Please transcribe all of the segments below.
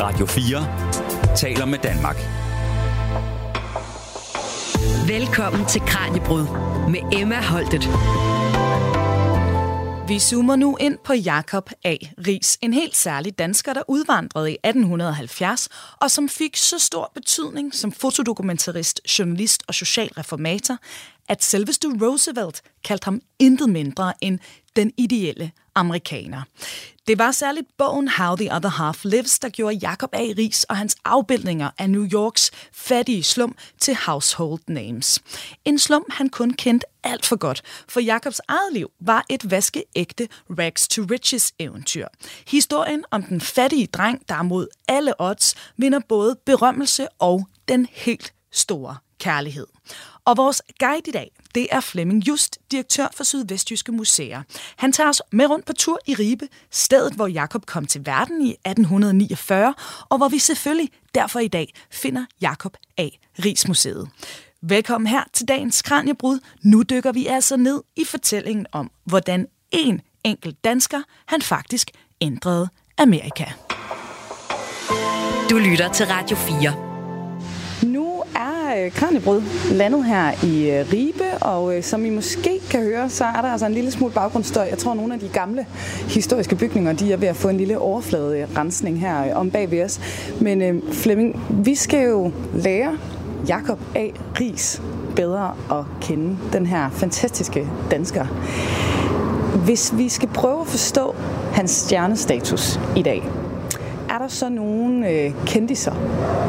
Radio 4 taler med Danmark. Velkommen til Kranjebrud med Emma Holtet. Vi zoomer nu ind på Jakob A. Ries, en helt særlig dansker, der udvandrede i 1870, og som fik så stor betydning som fotodokumentarist, journalist og social reformator, at selveste Roosevelt kaldte ham intet mindre end den ideelle amerikaner. Det var særligt bogen How the Other Half Lives, der gjorde Jacob A. Ries og hans afbildninger af New Yorks fattige slum til household names. En slum, han kun kendte alt for godt, for Jacobs eget liv var et vaskeægte rags to riches eventyr. Historien om den fattige dreng, der mod alle odds vinder både berømmelse og den helt store kærlighed. Og vores guide i dag, det er Flemming Just, direktør for Sydvestjyske Museer. Han tager os med rundt på tur i Ribe, stedet hvor Jakob kom til verden i 1849, og hvor vi selvfølgelig derfor i dag finder Jakob A. Rigsmuseet. Velkommen her til dagens Kranjebrud. Nu dykker vi altså ned i fortællingen om, hvordan en enkelt dansker, han faktisk ændrede Amerika. Du lytter til Radio 4 er øh, landet her i øh, Ribe, og øh, som I måske kan høre, så er der altså en lille smule baggrundsstøj. Jeg tror, at nogle af de gamle historiske bygninger, de er ved at få en lille overflade rensning her øh, om bag ved os. Men Flemming, vi skal jo lære Jakob A. Ries bedre at kende, den her fantastiske dansker. Hvis vi skal prøve at forstå hans stjernestatus i dag, er der så nogle øh, kendiser,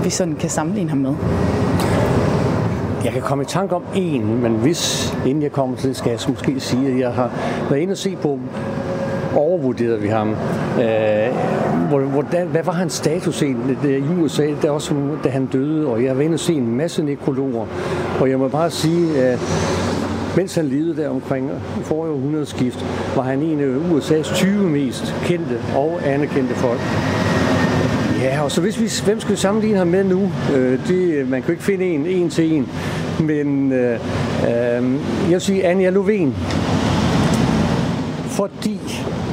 vi sådan kan sammenligne ham med? Jeg kan komme i tanke om en, men hvis, inden jeg kommer til det, skal jeg måske sige, at jeg har været inde og se på, overvurderede vi ham. Øh, hvordan, hvad var hans status egentlig i USA, der også, da han døde? Og jeg har været inde og se en masse nekrologer. Og jeg må bare sige, at mens han levede der omkring forrige århundredeskift, var han en af USA's 20 mest kendte og anerkendte folk. Ja, og så hvis vi, hvem skal vi sammenligne ham med nu? Øh, det, man kan jo ikke finde en, en til en. Men øh, øh, jeg vil sige Anja Lovén. Fordi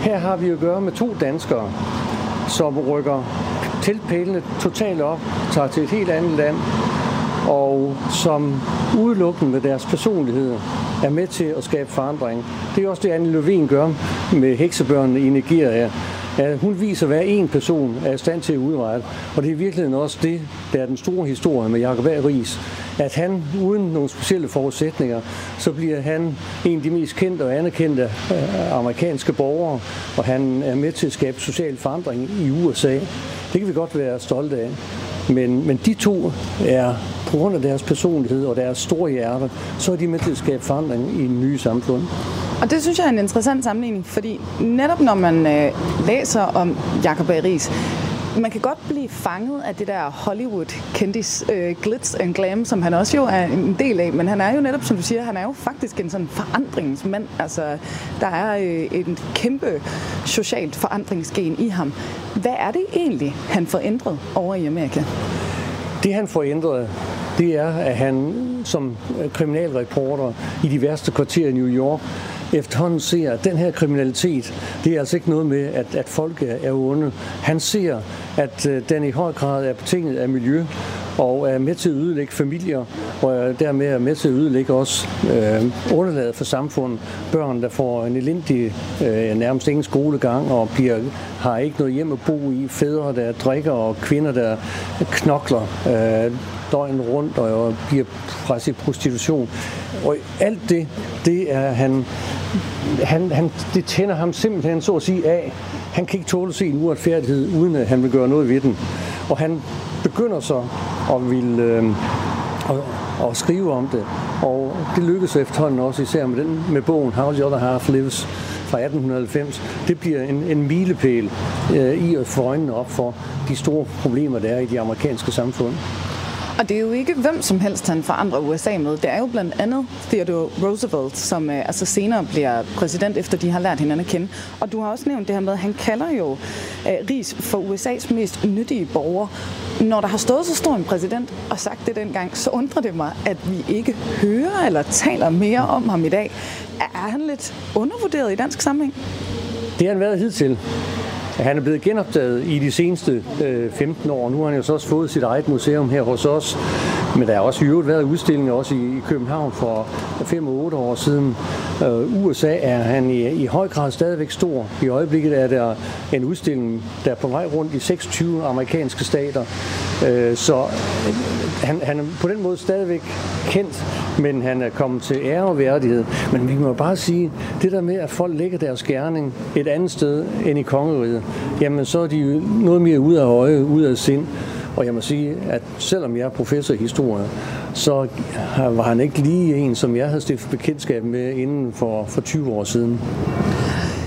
her har vi at gøre med to danskere, som rykker teltpælene totalt op, tager til et helt andet land, og som udelukkende med deres personlighed er med til at skabe forandring. Det er også det, Anne Løvin gør med heksebørnene i Nigeria at hun viser, hvad en person er i stand til at udrette. Og det er i virkeligheden også det, der er den store historie med Jacob A. Ries. At han, uden nogle specielle forudsætninger, så bliver han en af de mest kendte og anerkendte øh, amerikanske borgere, og han er med til at skabe social forandring i USA. Det kan vi godt være stolte af. Men, men de to er, på grund af deres personlighed og deres store hjerte, så er de med til at skabe forandring i en ny samfund. Og det synes jeg er en interessant sammenligning, fordi netop når man øh, læser om Jacob A. Ries, man kan godt blive fanget af det der Hollywood-kendis øh, glitz and glam, som han også jo er en del af. Men han er jo netop, som du siger, han er jo faktisk en sådan forandringsmand. Altså, der er øh, en kæmpe socialt forandringsgen i ham. Hvad er det egentlig, han får ændret over i Amerika? Det han får ændret, det er, at han som kriminalreporter i de værste kvarterer i New York efterhånden ser, at den her kriminalitet, det er altså ikke noget med, at, at folk er onde. Han ser, at øh, den i høj grad er betinget af miljø, og er med til at ødelægge familier, og dermed er med til at ødelægge også øh, underlaget for samfundet. Børn, der får en elendig, øh, nærmest ingen skolegang, og bliver, har ikke noget hjem at bo i. Fædre, der drikker, og kvinder, der knokler øh, døgn rundt, og bliver presset i prostitution. Og alt det, det er han han, han, det tænder ham simpelthen så at sige af. Han kan ikke tåle at se en uretfærdighed, uden at han vil gøre noget ved den. Og han begynder så at vil øh, at, at skrive om det. Og det lykkedes efterhånden også, især med, den, med bogen How the Other Half Lives fra 1890. Det bliver en, en milepæl øh, i at få øjnene op for de store problemer, der er i de amerikanske samfund. Og det er jo ikke hvem som helst, han forandrer USA med. Det er jo blandt andet Theodore Roosevelt, som øh, altså senere bliver præsident, efter de har lært hinanden at kende. Og du har også nævnt det her med, at han kalder jo øh, Ries for USA's mest nyttige borger. Når der har stået så stor en præsident og sagt det dengang, så undrer det mig, at vi ikke hører eller taler mere om ham i dag. Er han lidt undervurderet i dansk sammenhæng? Det har han været hidtil han er blevet genopdaget i de seneste øh, 15 år. Nu har han jo så også fået sit eget museum her hos os. Men der har også i øvrigt været udstillinger også i, i København for 5 8 år siden. Øh, USA er han i, i høj grad stadigvæk stor. I øjeblikket er der en udstilling, der er på vej rundt i 26 amerikanske stater. Øh, så han, han er på den måde stadigvæk kendt, men han er kommet til ære og værdighed. Men vi må bare sige, det der med, at folk lægger deres gerning et andet sted end i kongeriget, jamen så er de noget mere ud af øje, ud af sind. Og jeg må sige, at selvom jeg er professor i historie, så var han ikke lige en, som jeg havde stiftet bekendtskab med inden for, for 20 år siden.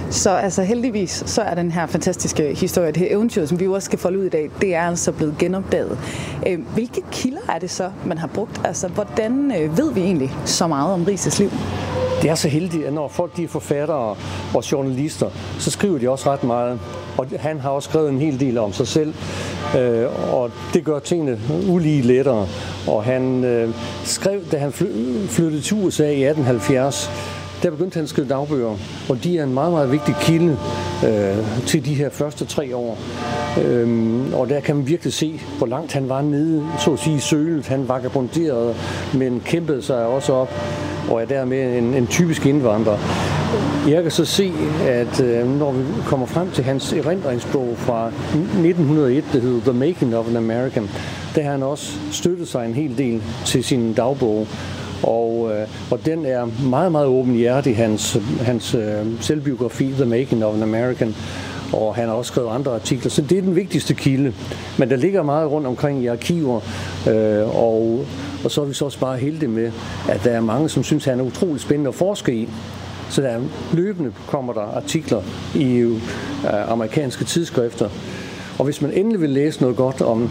Så altså heldigvis, så er den her fantastiske historie, det her eventyr, som vi jo også skal folde ud i dag, det er altså blevet genopdaget. Øh, hvilke kilder er det så, man har brugt? Altså, hvordan øh, ved vi egentlig så meget om Rises liv? Det er så heldigt, at når folk de er forfattere og journalister, så skriver de også ret meget. Og han har også skrevet en hel del om sig selv, øh, og det gør tingene ulige lettere. Og han øh, skrev, da han flyttede til USA i 1870, der begyndte han at skrive dagbøger, og de er en meget, meget vigtig kilde øh, til de her første tre år. Øhm, og der kan man virkelig se, hvor langt han var nede, så at sige sølet. Han vagabonderede, men kæmpede sig også op, og er dermed en, en typisk indvandrer. Jeg kan så se, at øh, når vi kommer frem til hans erindringsbog fra 1901, der hedder The Making of an American, der har han også støttet sig en hel del til sin dagbog. Og, øh, og den er meget, meget åbenhjertig, hans, hans øh, selvbiografi, The Making of an American. Og han har også skrevet andre artikler, så det er den vigtigste kilde. Men der ligger meget rundt omkring i arkiver, øh, og, og så er vi så også bare heldige med, at der er mange, som synes, at han er utrolig spændende at forske i. Så der løbende kommer der artikler i øh, amerikanske tidsskrifter, og hvis man endelig vil læse noget godt om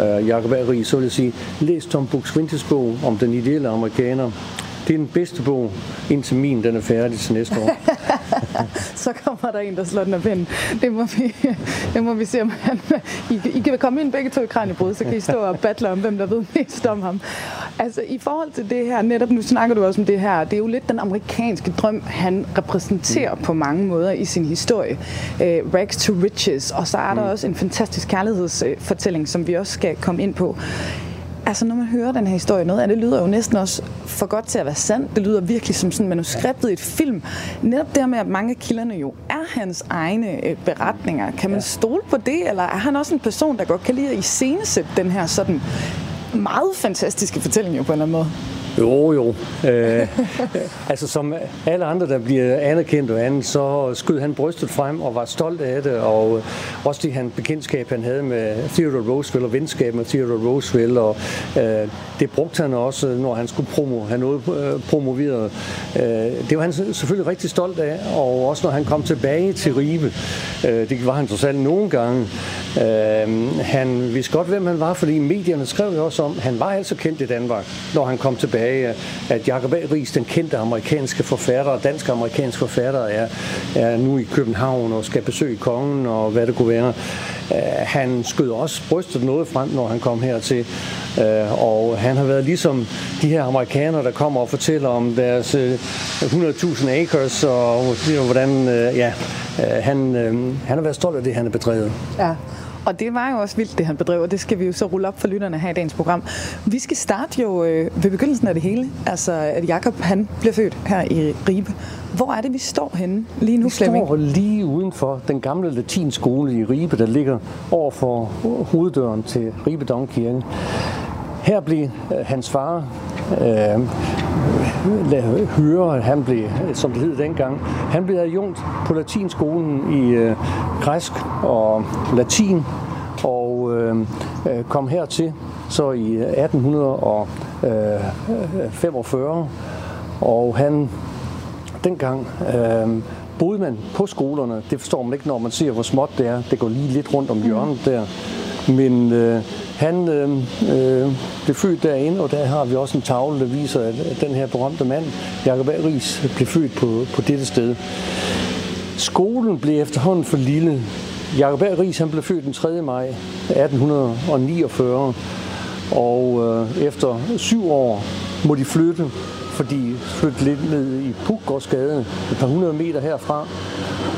øh, Jacob A. Ries, så vil jeg sige, læs Tom Buk-Swientys bog om den ideelle amerikaner. Det er den bedste bog, indtil min den er færdig til næste år. så kommer der en, der slår den af pinden. Det må vi, det må vi se, om han... I, I kan komme ind begge to i Kranjebrud, så kan I stå og battle om, hvem der ved mest om ham. Altså, i forhold til det her, netop nu snakker du også om det her, det er jo lidt den amerikanske drøm, han repræsenterer på mange måder i sin historie. Uh, Rags to Riches, og så er der mm. også en fantastisk kærlighedsfortælling, som vi også skal komme ind på. Altså, når man hører den her historie, noget af det lyder jo næsten også for godt til at være sandt. Det lyder virkelig som sådan manuskriptet i et film. Netop der med, at mange af kilderne jo er hans egne øh, beretninger. Kan man stole på det, eller er han også en person, der godt kan lide at iscenesætte den her sådan meget fantastiske fortælling jo på en eller anden måde? Jo, jo. Øh, altså som alle andre, der bliver anerkendt og andet, så skød han brystet frem og var stolt af det, og også det han bekendtskab, han havde med Theodore Roosevelt og venskab med Theodore Roosevelt, og øh, det brugte han også, når han skulle promo, have noget øh, promoveret. Øh, det var han selvfølgelig rigtig stolt af, og også når han kom tilbage til Ribe. Øh, det var han trods alt nogle gange. Øh, han vidste godt, hvem han var, fordi medierne skrev jo også om, at han var altså kendt i Danmark, når han kom tilbage. At Jacob A. Ries, den kendte amerikanske forfatter, danske amerikanske forfatter, er, er nu i København og skal besøge kongen og hvad det kunne være. Øh, han skød også brystet noget frem, når han kom hertil. Øh, og han har været ligesom de her amerikanere, der kommer og fortæller om deres øh, 100.000 acres og hvordan øh, ja, øh, han, han har været stolt af det, han har bedrevet. Ja. Og det var jo også vildt, det han bedrev, og det skal vi jo så rulle op for lytterne her i dagens program. Vi skal starte jo øh, ved begyndelsen af det hele. Altså, at Jakob han bliver født her i Ribe. Hvor er det, vi står henne lige nu, Vi Flemming? står lige uden for den gamle latinskole i Ribe, der ligger over for hoveddøren til Ribe Domkirke. Her blev øh, hans far øh, høre, han blev, som det hed dengang, han blev adjunkt på latinskolen i øh, græsk og latin, og øh, øh kom hertil så i 1845, og han dengang øh, boede man på skolerne. Det forstår man ikke, når man ser, hvor småt det er. Det går lige lidt rundt om hjørnet der. Men øh, han øh, øh, blev født derinde, og der har vi også en tavle, der viser, at, at den her berømte mand, Jacob A. Ries, blev født på, på dette sted. Skolen blev efterhånden for lille. Jacob A. Ries han blev født den 3. maj 1849, og øh, efter syv år må de flytte, fordi flytte lidt ned i Pugårdsgade, et par hundrede meter herfra.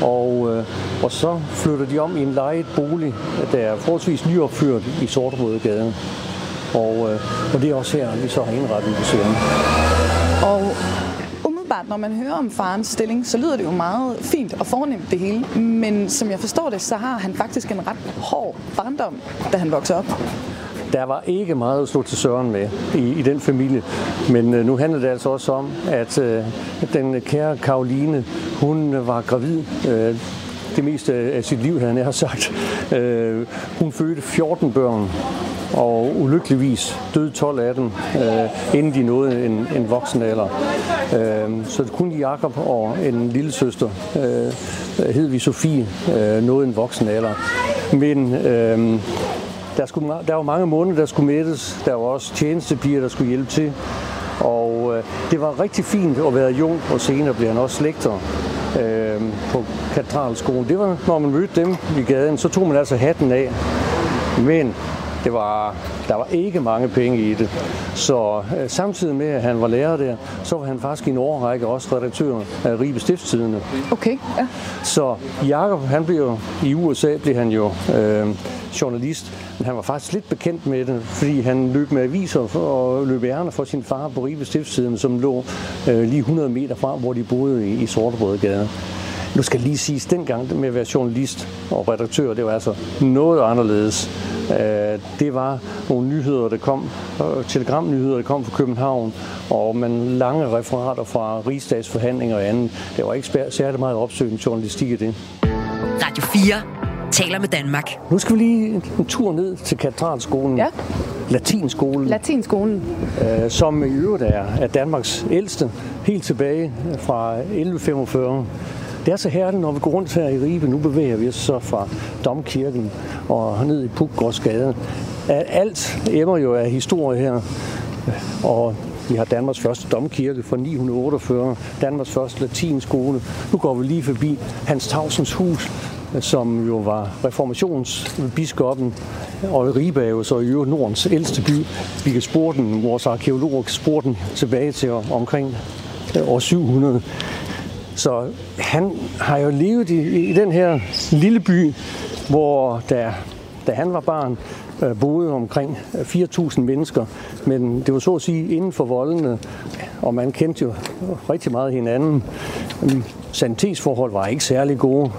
Og, øh, og så flytter de om i en lejet bolig, der er forholdsvis nyopført i Sortebrødegade. Og, øh, og det er også her, vi så har indrettet museet. Og umiddelbart, når man hører om farens stilling, så lyder det jo meget fint og fornemt det hele. Men som jeg forstår det, så har han faktisk en ret hård barndom, da han vokser op. Der var ikke meget at slå til søren med i, i den familie, men øh, nu handler det altså også om, at øh, den kære Karoline, hun var gravid øh, det meste af sit liv, han har sagt. Øh, hun fødte 14 børn, og ulykkeligvis døde 12 af dem, øh, inden de nåede en, en voksen alder. Øh, så kun Jakob og en lille søster, øh, hed vi Sofie, øh, nåede en voksen alder. Men øh, der, skulle, der var mange måneder, der skulle mættes. Der var også tjenestepiger, der skulle hjælpe til. Og øh, det var rigtig fint at være jung, og senere blev han også lektor øh, på katedralskolen. Det var, når man mødte dem i gaden, så tog man altså hatten af. Men det var, der var ikke mange penge i det. Så øh, samtidig med, at han var lærer der, så var han faktisk i en årrække også redaktør af Ribe Stiftstidende. Okay, ja. Så Jakob, han blev jo, i USA blev han jo øh, journalist, men han var faktisk lidt bekendt med det, fordi han løb med aviser og løb ærner for sin far på Ribe Stiftstiden, som lå øh, lige 100 meter fra, hvor de boede i, i Sortebrødgade. Nu skal lige siges, dengang med at være journalist og redaktør, det var altså noget anderledes. Øh, det var nogle nyheder, der kom, øh, telegramnyheder, der kom fra København, og man lange referater fra rigsdagsforhandlinger og andet. Det var ikke særlig meget opsøgende journalistik i det. Radio 4 taler med Danmark. Nu skal vi lige en tur ned til katedralskolen. Ja. Latinskolen. Latinskolen. Øh, som i øvrigt er, er Danmarks ældste, helt tilbage fra 1145. Det er så herligt, når vi går rundt her i Ribe. Nu bevæger vi os så fra Domkirken og ned i Pugårdsgade. Alt emmer jo af historie her. Og vi har Danmarks første domkirke fra 948, Danmarks første latinskole. Nu går vi lige forbi Hans Tausens hus, som jo var reformationsbiskoppen, og Ribe er jo så i øvrigt Nordens ældste by. Vi kan spore den, vores arkeologer kan spore den tilbage til omkring øh, år 700. Så han har jo levet i, i den her lille by, hvor der, da han var barn, øh, boede omkring øh, 4.000 mennesker. Men det var så at sige inden for voldene, og man kendte jo rigtig meget hinanden. Sanitetsforhold var ikke særlig gode.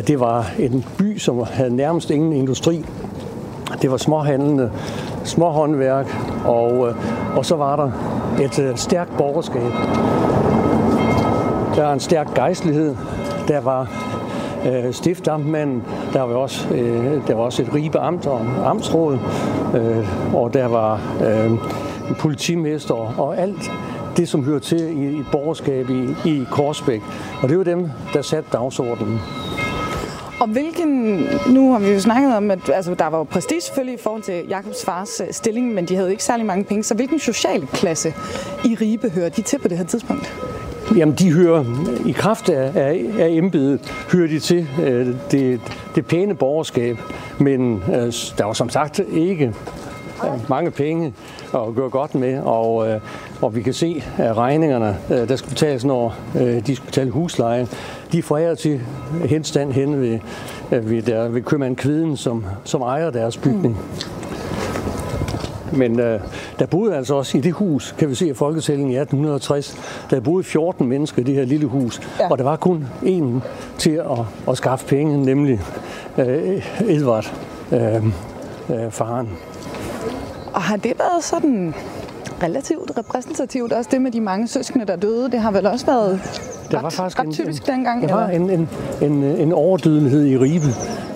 Det var en by, som havde nærmest ingen industri. Det var småhandlende, småhåndværk, og, øh, og så var der et øh, stærkt borgerskab. Der var en stærk gejstlighed. Der var øh, stiftamtmanden, der var også, øh, der var også et ribe amt og amtsråd, øh, og der var øh, politimester og alt det, som hører til i et borgerskab i, i Korsbæk. Og det var dem, der satte dagsordenen. Og hvilken, nu har vi jo snakket om, at altså, der var jo prestige selvfølgelig i forhold til Jakobs fars øh, stilling, men de havde ikke særlig mange penge. Så hvilken social klasse i Ribe hører de til på det her tidspunkt? Jamen, de hører i kraft af, af, af embedet, hører de til øh, det, det pæne borgerskab, men øh, der var som sagt ikke øh, mange penge at gøre godt med, og, øh, og vi kan se, at regningerne, øh, der skal betales, når øh, de skal betale husleje, de forærer til henstand hen ved, øh, ved, der, ved købmand Kviden, som, som ejer deres bygning. Mm. Men øh, der boede altså også i det hus, kan vi se i folketællingen i 1860, der boede 14 mennesker i det her lille hus, ja. og der var kun en til at, at skaffe penge, nemlig øh, Edvard, øh, øh, faren. Og har det været sådan relativt repræsentativt, også det med de mange søskende, der døde? Det har vel også været der ret, var faktisk ret typisk en, dengang? Der var en, en, en, en overdødelighed i Ribe,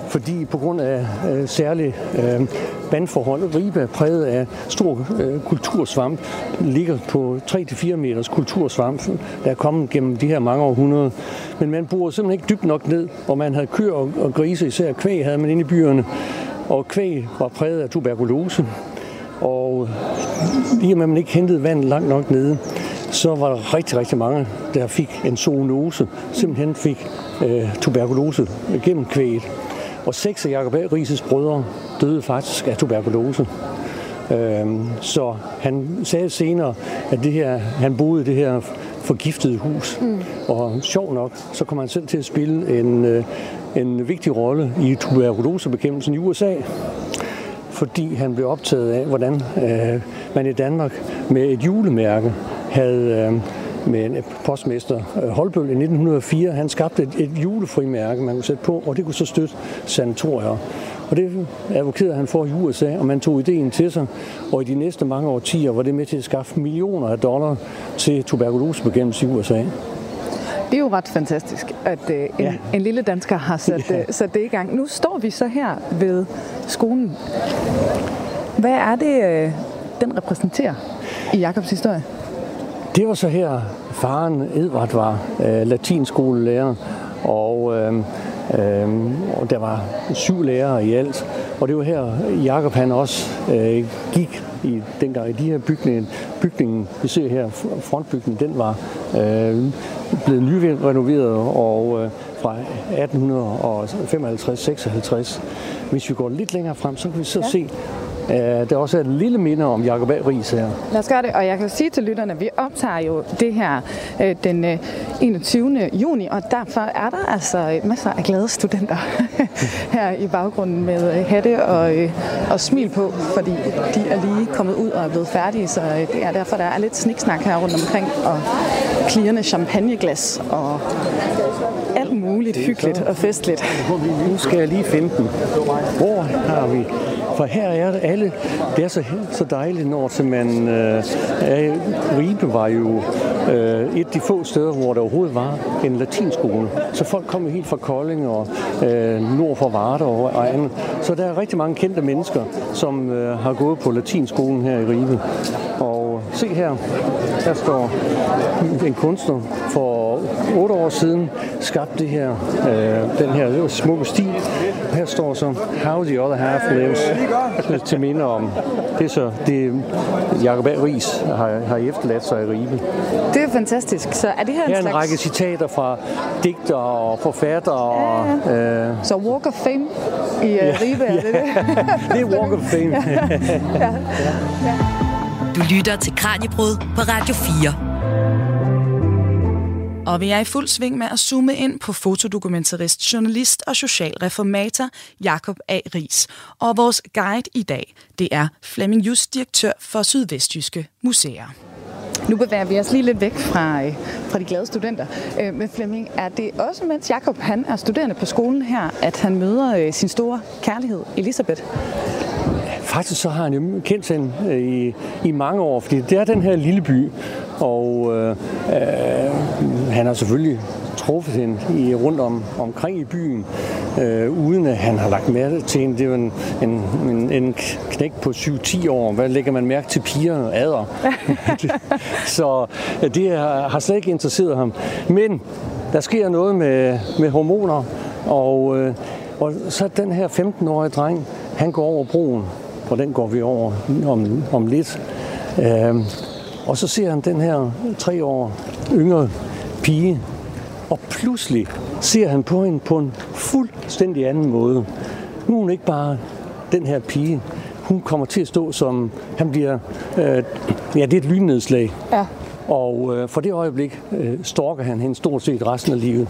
fordi på grund af øh, særlig øh, vandforhold, Ribe er præget af stor øh, kultursvamp, ligger på 3-4 meters kultursvamp, der er kommet gennem de her mange århundreder. Men man bor simpelthen ikke dybt nok ned, og man havde køer og, og grise, især kvæg havde man inde i byerne, og kvæg var præget af tuberkulose. Og lige at man ikke hentede vand langt nok nede, så var der rigtig, rigtig mange, der fik en zoonose, simpelthen fik øh, tuberkulose gennem kvæget. Og seks af Jacob A. Rises brødre døde faktisk af tuberkulose. Øhm, så han sagde senere, at det her, han boede i det her forgiftede hus. Mm. Og sjov nok, så kommer han selv til at spille en, øh, en vigtig rolle i tuberkulosebekæmpelsen i USA fordi han blev optaget af, hvordan øh, man i Danmark med et julemærke havde øh, med en postmester øh, Holbøl i 1904. Han skabte et, et julefrimærke, man kunne sætte på, og det kunne så støtte sanatorier. Og det advokerede han for i USA, og man tog ideen til sig. Og i de næste mange årtier var det med til at skaffe millioner af dollar til tuberkulosebekæmpelse i USA. Det er jo ret fantastisk, at øh, en, ja. en lille dansker har sat, ja. øh, sat det i gang. Nu står vi så her ved skolen. Hvad er det, øh, den repræsenterer i Jakobs historie? Det var så her, faren Edvard var øh, latinskolelærer, og, øh, øh, og der var syv lærere i alt. Og det var her, Jakob han også øh, gik i dengang i de her bygninger. Bygningen, vi ser her, frontbygningen, den var øh, blevet nyrenoveret og øh, fra 1855-56. Hvis vi går lidt længere frem, så kan vi så ja. se der også er et lille minde om Jacob A. Ries her. Lad os gøre det, og jeg kan sige til lytterne, at vi optager jo det her øh, den 21. Øh, juni, og derfor er der altså masser af glade studenter her i baggrunden med øh, hatte og, og smil på, fordi de er lige kommet ud og er blevet færdige, så det er derfor, der er lidt sniksnak her rundt omkring, og klirrende champagneglas og alt muligt hyggeligt og festligt. Nu skal jeg lige finde den. Hvor har vi for her er det alle, det er så, så dejligt, når man øh, er, Ribe var jo øh, et af de få steder, hvor der overhovedet var en latinskole. Så folk kom helt fra Kolding og øh, nord for Varde og andet. Så der er rigtig mange kendte mennesker, som øh, har gået på latinskolen her i Ribe. Og se her, der står en kunstner for otte år siden skabte det her, øh, den her smukke stil. Her står så How the Other Half Lives til minde om. Det er så det Jacob A. Ries har, har efterladt sig i Ribe. Det er fantastisk. Så er det her en, her en slags... række citater fra digter og forfattere. Ja, ja. Øh... Så Walk of Fame i uh, ja, Ribe, er det ja. det? det er Walk of Fame. ja. ja. Ja. Du lytter til Kranjebrud på Radio 4. Og vi er i fuld sving med at zoome ind på fotodokumentarist, journalist og socialreformator Jakob A. Ries. Og vores guide i dag, det er Flemming Just, direktør for Sydvestjyske Museer. Nu bevæger vi os lige lidt væk fra, øh, fra de glade studenter. Øh, men Flemming, er det også mens Jakob han er studerende på skolen her, at han møder øh, sin store kærlighed, Elisabeth? Faktisk så har han jo kendt hende i, i mange år, fordi det er den her lille by, og øh, øh, han har selvfølgelig truffet hende i, rundt om, omkring i byen, øh, uden at han har lagt mærke til hende. Det er jo en, en, en, en knæk på 7-10 år. Hvad lægger man mærke til piger og adder? så det har, har slet ikke interesseret ham. Men der sker noget med, med hormoner, og, øh, og så den her 15-årige dreng, han går over broen, og den går vi over om, om lidt. Øh, og så ser han den her tre år yngre pige, og pludselig ser han på hende på en fuldstændig anden måde. Nu er hun ikke bare den her pige. Hun kommer til at stå som, han bliver, øh, ja, det er et lynnedslag. Ja. Og øh, for det øjeblik øh, stalker han hende stort set resten af livet.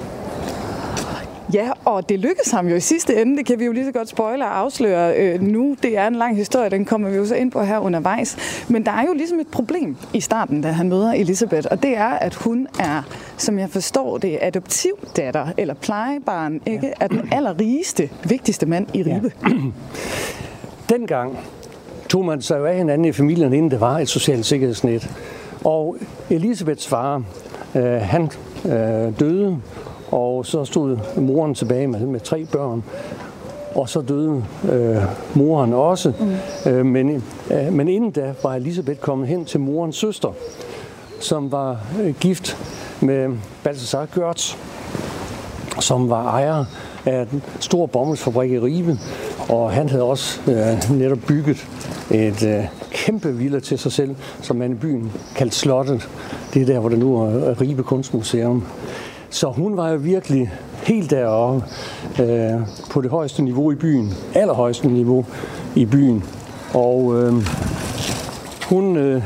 Ja, og det lykkedes ham jo i sidste ende. Det kan vi jo lige så godt spoile og afsløre øh, nu. Det er en lang historie, den kommer vi jo så ind på her undervejs. Men der er jo ligesom et problem i starten, da han møder Elisabeth, og det er, at hun er, som jeg forstår det, adoptivdatter eller plejebarn, ikke? Ja. af den allerrigeste, vigtigste mand i Ribe. Ja. Dengang tog man sig jo af hinanden i familien, inden det var et socialt sikkerhedsnet. Og Elisabeths far, øh, han øh, døde, og så stod moren tilbage med, med tre børn. Og så døde øh, moren også. Mm. Øh, men, øh, men inden da var Elisabeth kommet hen til morens søster, som var øh, gift med Balthasar Görtz, som var ejer af en stor bomuldsfabrik i Ribe. Og han havde også øh, netop bygget et øh, kæmpe villa til sig selv, som man i byen kaldte Slottet. Det er der, hvor det nu er Ribe Kunstmuseum. Så hun var jo virkelig helt deroppe øh, på det højeste niveau i byen, allerhøjeste niveau i byen. Og øh, hun, øh,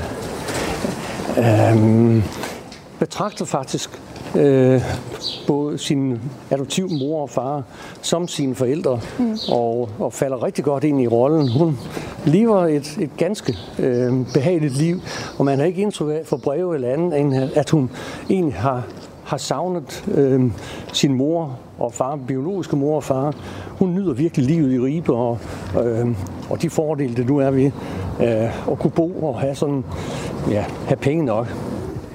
øh, betragter faktisk øh, både sin adoptiv mor og far som sine forældre, mm. og, og falder rigtig godt ind i rollen. Hun lever et, et ganske øh, behageligt liv, og man har ikke indtryk af for breve eller andet, end at hun egentlig har, har savnet øh, sin mor og far, biologiske mor og far. Hun nyder virkelig livet i Ribe, og, øh, og de fordele, det nu er ved øh, at kunne bo og have, sådan, ja, have penge nok.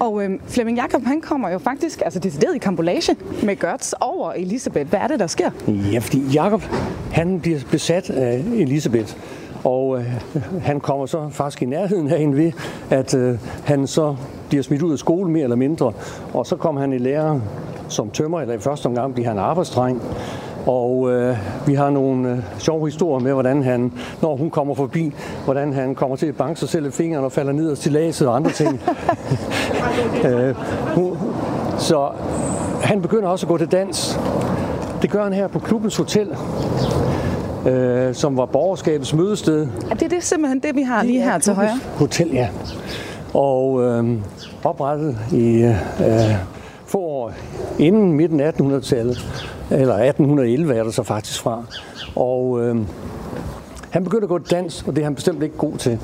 Og øh, Flemming Jakob, han kommer jo faktisk altså decideret i kambolage med Gertz over Elisabeth. Hvad er det, der sker? Ja, fordi Jakob, han bliver besat af Elisabeth. Og øh, han kommer så faktisk i nærheden af hende ved, at øh, han så bliver smidt ud af skole mere eller mindre. Og så kommer han i lære som tømmer, eller i første omgang bliver han arbejdsdreng. Og øh, vi har nogle øh, sjove historier med, hvordan han, når hun kommer forbi, hvordan han kommer til at banke sig selv i fingeren og falder ned og stillaset og andre ting. øh, hun, så han begynder også at gå til dans. Det gør han her på klubbens hotel, øh, som var borgerskabets mødested. Er det, det er simpelthen det, vi har lige her til højre? Hotel, ja. Og øh, oprettet i øh, få år inden midten af 1800-tallet, eller 1811 er der så faktisk fra. Og øh, han begynder at gå dans, og det er han bestemt ikke god til.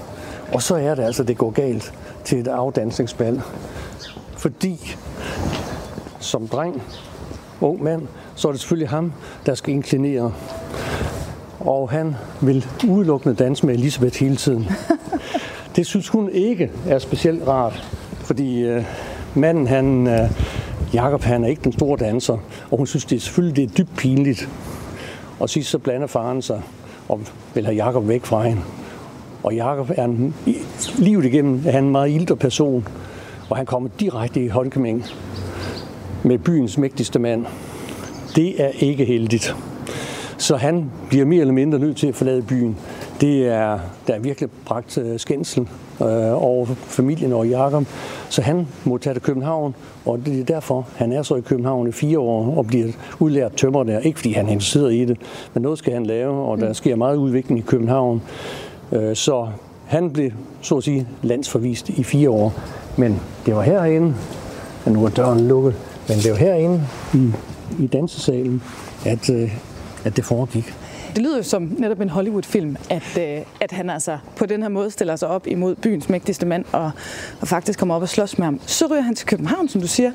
Og så er det altså, det går galt til et afdansningsbal. Fordi som dreng, ung mand, så er det selvfølgelig ham, der skal inklinere. Og han vil udelukkende danse med Elisabeth hele tiden. Det synes hun ikke er specielt rart, fordi øh, manden, han, øh, Jakob, han er ikke den store danser, og hun synes det er selvfølgelig det er dybt pinligt. Og sidst så blander faren sig og vil have Jakob væk fra hende. Og Jakob er en, livet igennem er han en meget ilter person, og han kommer direkte i håndkæmning med byens mægtigste mand. Det er ikke heldigt. Så han bliver mere eller mindre nødt til at forlade byen. Det er, der er virkelig bragt øh, skændsel øh, over familien og Jakob. Så han må tage til København, og det er derfor, han er så i København i fire år og bliver udlært tømmer der. Ikke fordi han er interesseret i det, men noget skal han lave, og der sker meget udvikling i København. Øh, så han blev, så at sige, landsforvist i fire år. Men det var herinde, og nu er døren lukket, men det var herinde i, i dansesalen, at, øh, at det foregik. Det lyder jo som netop en Hollywood-film, at, øh, at han altså på den her måde stiller sig op imod byens mægtigste mand og, og faktisk kommer op og slås med ham. Så ryger han til København, som du siger,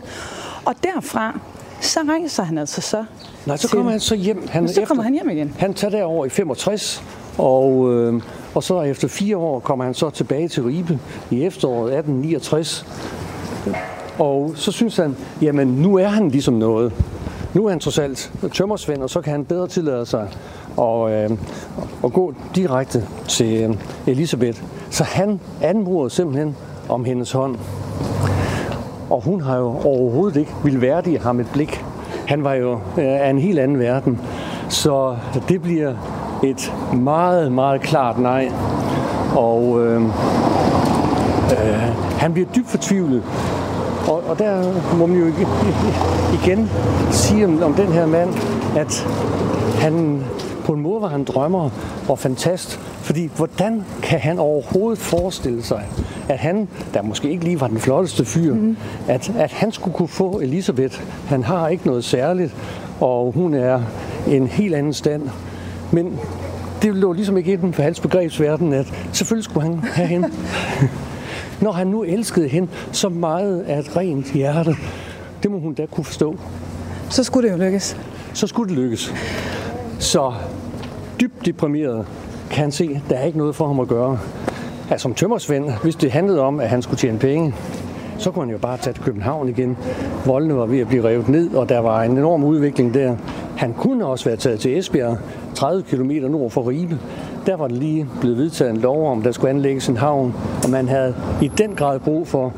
og derfra så rejser han altså så Nej, så kommer han så hjem. Han, så kommer han hjem igen. Han tager derover i 65, og, øh, og så efter fire år kommer han så tilbage til Ribe i efteråret 1869. Og så synes han, jamen nu er han ligesom noget. Nu er han trods alt tømmersvend, og så kan han bedre tillade sig og, øh, og gå direkte til øh, Elisabeth. Så han anmoder simpelthen om hendes hånd. Og hun har jo overhovedet ikke vil værdige ham et blik. Han var jo øh, af en helt anden verden. Så det bliver et meget, meget klart nej. Og øh, øh, han bliver dybt fortvivlet. Og, og der må man jo igen sige om, om den her mand, at han på en måde var han drømmer og fantast. Fordi hvordan kan han overhovedet forestille sig, at han, der måske ikke lige var den flotteste fyr, mm. at, at han skulle kunne få Elisabeth. Han har ikke noget særligt, og hun er en helt anden stand. Men det lå ligesom ikke i den for hans begrebsverden, at selvfølgelig skulle han have hende. Når han nu elskede hende så meget af et rent hjerte, det må hun da kunne forstå. Så skulle det jo lykkes. Så skulle det lykkes. Så dybt deprimeret kan han se, at der er ikke noget for ham at gøre. Altså som tømmersvend, hvis det handlede om, at han skulle tjene penge, så kunne han jo bare tage til København igen. Voldene var ved at blive revet ned, og der var en enorm udvikling der. Han kunne også være taget til Esbjerg, 30 km nord for Ribe. Der var det lige blevet vedtaget en lov om, der skulle anlægges en havn, og man havde i den grad brug for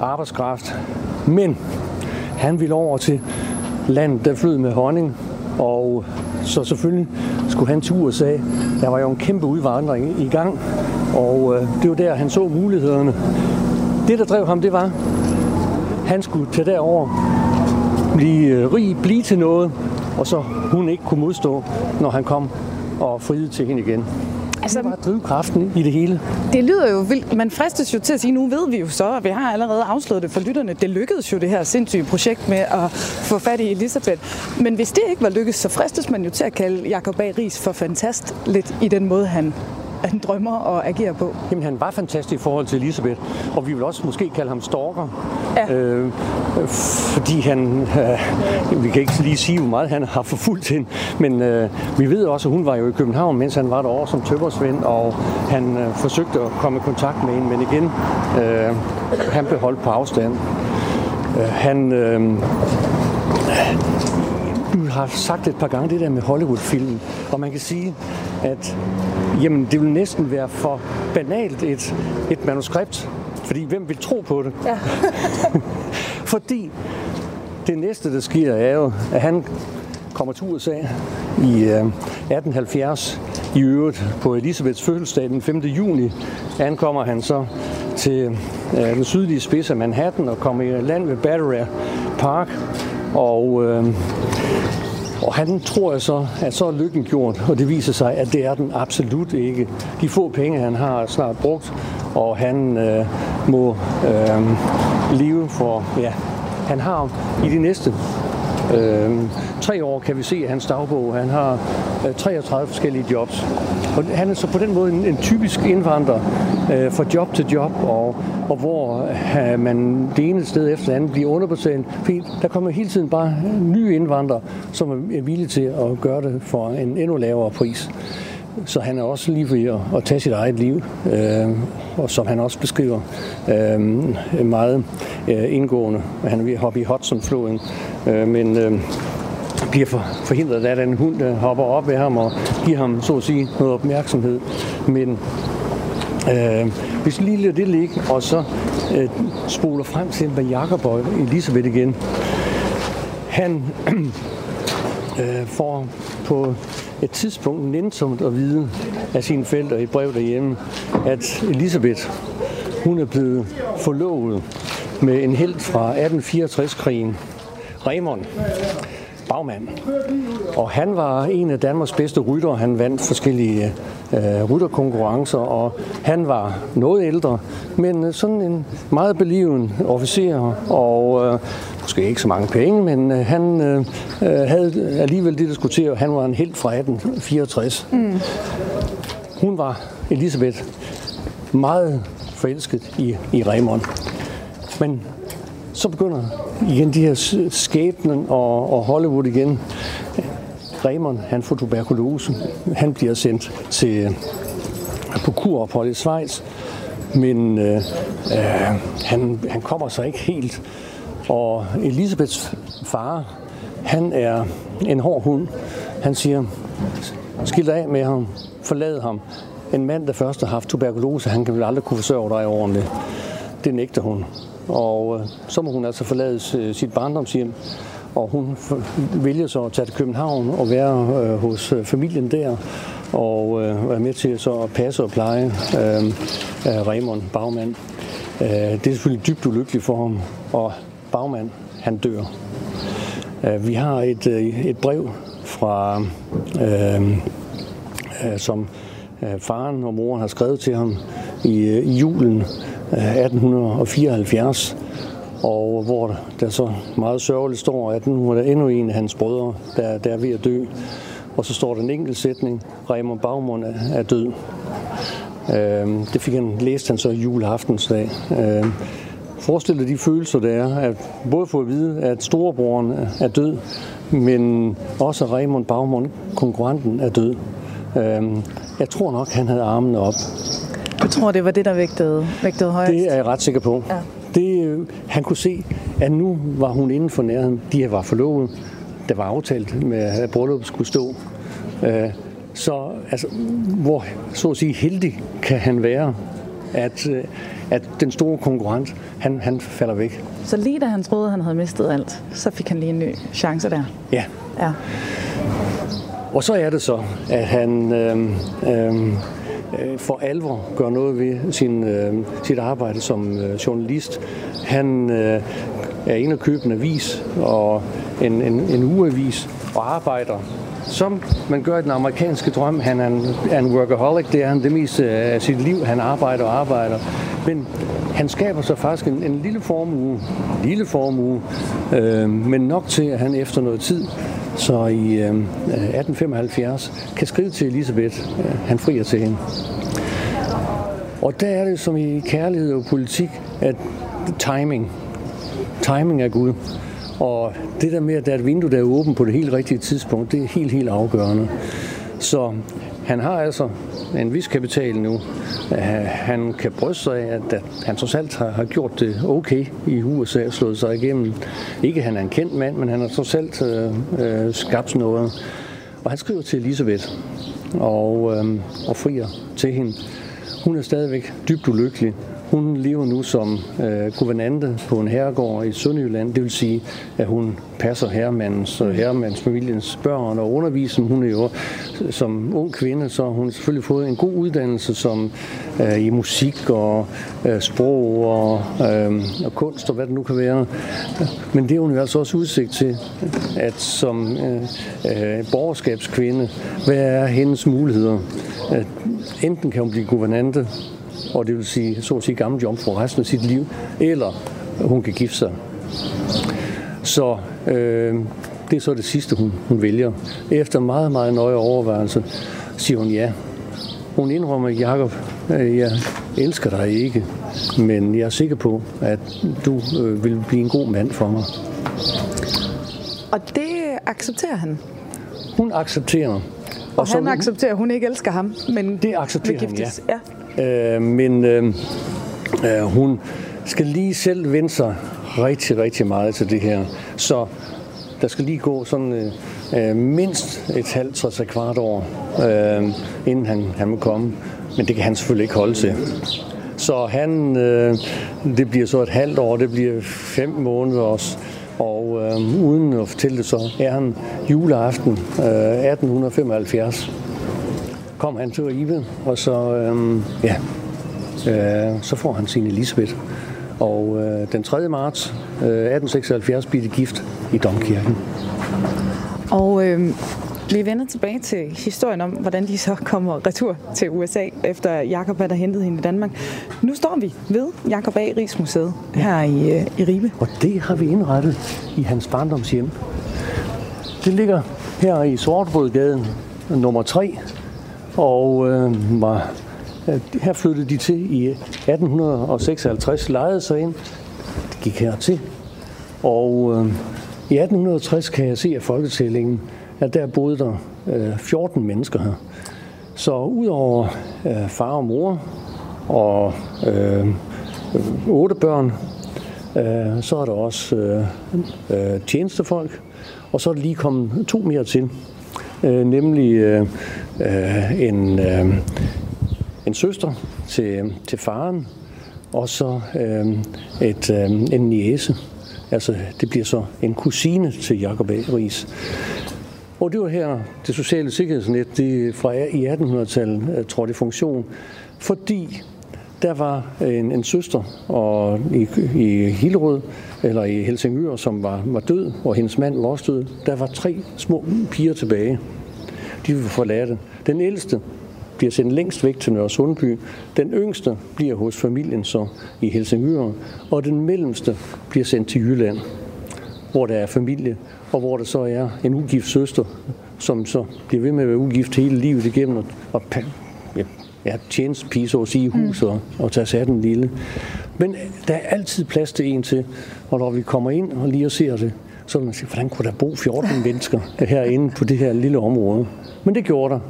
arbejdskraft. Men han ville over til landet, der flød med honning, og så selvfølgelig skulle han til USA. Der var jo en kæmpe udvandring i gang, og øh, det var der, han så mulighederne. Det, der drev ham, det var, han skulle tage derover, blive øh, rig, blive til noget, og så hun ikke kunne modstå, når han kom og friede til hende igen. Altså, det var drivkraften i det hele. Det lyder jo vildt. Man fristes jo til at sige, nu ved vi jo så, og vi har allerede afslået det for lytterne. Det lykkedes jo det her sindssyge projekt med at få fat i Elisabeth. Men hvis det ikke var lykkedes, så fristes man jo til at kalde Jacob A. Ries for fantast lidt i den måde, han han drømmer og agerer på? Jamen, han var fantastisk i forhold til Elisabeth, og vi vil også måske kalde ham stalker. Ja. Øh, fordi han, øh, vi kan ikke lige sige, hvor meget han har forfulgt hende, men øh, vi ved også, at hun var jo i København, mens han var derovre som tøppersvend, og han øh, forsøgte at komme i kontakt med hende, men igen, øh, han blev holdt på afstand. Øh, han... Øh, du har sagt et par gange det der med Hollywood-filmen, og man kan sige, at jamen, det vil næsten være for banalt et, et manuskript, fordi hvem vil tro på det? Ja. fordi det næste, der sker, er jo, at han kommer til USA i øh, 1870 i øvrigt på Elisabeths fødselsdag den 5. juni. Ankommer han så til øh, den sydlige spids af Manhattan og kommer i land ved Battery Park. Og øh, og han tror jeg så, at så er lykken gjort, og det viser sig, at det er den absolut ikke. De få penge, han har snart brugt, og han øh, må øh, leve for, ja, han har i de næste øh, tre år, kan vi se at hans dagbog, han har øh, 33 forskellige jobs. Og han er så på den måde en, en typisk indvandrer øh, fra job til job, og, og hvor øh, man det ene sted efter det andet bliver underbetalt. Fordi der kommer hele tiden bare nye indvandrere, som er villige til at gøre det for en endnu lavere pris. Så han er også lige ved at, at tage sit eget liv, øh, og som han også beskriver øh, meget øh, indgående. Han er ved at hoppe i Hudson-floden, øh, men øh, bliver for, forhindret af den hund, der hopper op ved ham og giver ham, så at sige, noget opmærksomhed. Men øh, hvis vi lige lader det ligge, og så øh, spoler frem til med Jacob og Elisabeth igen. Han øh, får på et tidspunkt nænsomt at vide af sine forældre i et brev derhjemme, at Elisabeth, hun er blevet forlovet med en held fra 1864-krigen, Raymond bagmand. Og han var en af Danmarks bedste rytter. Han vandt forskellige øh, rytterkonkurrencer, og han var noget ældre, men øh, sådan en meget beliven officer, og øh, måske ikke så mange penge, men øh, han øh, øh havde alligevel det, der skulle til, han var en helt fra 1864. Mm. Hun var, Elisabeth, meget forelsket i, i Raymond. Men så begynder igen de her skæbnen og, og Hollywood igen. Raymond, han får tuberkulose. Han bliver sendt til øh, på kurophold i Schweiz, men øh, øh, han, han kommer så ikke helt. Og Elisabeths far, han er en hård hund. Han siger, skil af med ham, forlad ham. En mand, der først har haft tuberkulose, han kan vel aldrig kunne forsørge dig ordentligt. Det nægter hun. Og øh, så må hun altså forlade øh, sit barndomshjem, og hun vælger så at tage til København og være øh, hos øh, familien der, og øh, være med til så at passe og pleje øh, Raymond Bagmand. Øh, det er selvfølgelig dybt ulykkeligt for ham, og Bagmand, han dør. Øh, vi har et, øh, et brev fra, øh, øh, som øh, faren og moren har skrevet til ham i, øh, i julen 1874, og hvor der så meget sørgeligt står, at nu er der endnu en af hans brødre, der, der er ved at dø. Og så står der en enkelt sætning, Raymond Baumund er, død. Øh, det fik han, læst han så juleaftensdag. Øh, Forestil dig de følelser, der er, at både få at vide, at storebroren er død, men også at Raymond Baumund, konkurrenten, er død. Øh, jeg tror nok, han havde armene op. Du tror, det var det, der vægtede, vægtede højst? Det er jeg ret sikker på. Ja. Det, øh, han kunne se, at nu var hun inden for nærheden. De var forlovet. Der var aftalt med, at bryllup skulle stå. Øh, så altså, hvor så at sige heldig kan han være, at, øh, at den store konkurrent, han, han falder væk. Så lige da han troede, han havde mistet alt, så fik han lige en ny chance der? Ja. ja. Og så er det så, at han øh, øh, øh, for alvor gør noget ved sin, øh, sit arbejde som øh, journalist. Han øh, er inde og købe en avis og en, en, en ugeavis og arbejder som man gør i den amerikanske drøm. Han er en, er en workaholic, det er han det meste af sit liv. Han arbejder og arbejder. Men han skaber sig faktisk en, en lille formue, lille formue, øh, men nok til, at han efter noget tid, så i øhm, øh, 1875, kan skrive til Elisabeth, øh, han frier til hende. Og der er det som i kærlighed og politik, at timing, timing er Gud. Og det der med, at der er et vindue, der er åbent på det helt rigtige tidspunkt, det er helt, helt afgørende. Så han har altså en vis kapital nu. Han kan bryste sig af, at han trods alt har gjort det okay i USA og slået sig igennem. Ikke han er en kendt mand, men han har trods alt øh, øh skabt noget. Og han skriver til Elisabeth og, øh, og frier til hende. Hun er stadigvæk dybt ulykkelig hun lever nu som øh, guvernante på en herregård i Sønderjylland. Det vil sige, at hun passer herremandens og herremandsfamiliens børn og underviser. Hun er jo som ung kvinde, så hun har selvfølgelig fået en god uddannelse som øh, i musik og øh, sprog og, øh, og kunst og hvad det nu kan være. Men det er hun jo altså også udsigt til, at som øh, øh, borgerskabskvinde, hvad er hendes muligheder? At enten kan hun blive guvernante, og det vil sige, så at sige, gammel jomfru resten af sit liv, eller hun kan gifte sig. Så øh, det er så det sidste, hun, hun vælger. Efter meget, meget nøje overvejelse, siger hun ja. Hun indrømmer, Jacob, øh, jeg elsker dig ikke, men jeg er sikker på, at du øh, vil blive en god mand for mig. Og det accepterer han? Hun accepterer. Og, og han accepterer, at hun ikke elsker ham, men det accepterer han, ja. ja. Øh, men øh, øh, hun skal lige selv vende sig rigtig, rigtig meget til det her. Så der skal lige gå sådan øh, øh mindst et halvt, tre kvart år, øh, inden han, han må komme. Men det kan han selvfølgelig ikke holde til. Så han, øh, det bliver så et halvt år, det bliver fem måneder også. Og øh, uden at fortælle det, så er han juleaften øh, 1875 kom han til Ribe, og så, øhm, ja, øh, så får han sin Elisabeth. Og øh, den 3. marts øh, 1876 bliver de gift i Domkirken. Og øh, vi vender tilbage til historien om, hvordan de så kommer retur til USA, efter Jakob der hentet hende i Danmark. Nu står vi ved Jakob A. Rigsmuseet her i, øh, i Ribe. Og det har vi indrettet i hans barndomshjem. Det ligger her i Sortbrødgaden nummer 3, og øh, var, øh, her flyttede de til i 1856, lejede sig ind, det gik her til. Og øh, i 1860 kan jeg se af folketællingen, at der boede der øh, 14 mennesker her. Så udover øh, far og mor og øh, otte børn, øh, så er der også øh, øh, tjenestefolk, og så er der lige kommet to mere til øh, nemlig øh, øh, en, øh, en søster til, til faren, og så øh, et, øh, en niese. Altså, det bliver så en kusine til Jacob A. Ries. Og det var her, det sociale sikkerhedsnet, det fra i 1800-tallet øh, trådte i funktion, fordi der var en, en søster og i, i Hillerød, eller i Helsingør, som var, var død, og hendes mand var også død. Der var tre små piger tilbage. De vil forlade. Den ældste bliver sendt længst væk til Nørre Sundby. Den yngste bliver hos familien så i Helsingør. Og den mellemste bliver sendt til Jylland, hvor der er familie, og hvor der så er en ugift søster, som så bliver ved med at være ugift hele livet igennem, og, ja, tjenestepige, så at sige, i hus og, og tage sig af den lille. Men der er altid plads til en til, og når vi kommer ind og lige og ser det, så vil man sige, hvordan kunne der bo 14 mennesker herinde på det her lille område? Men det gjorde der.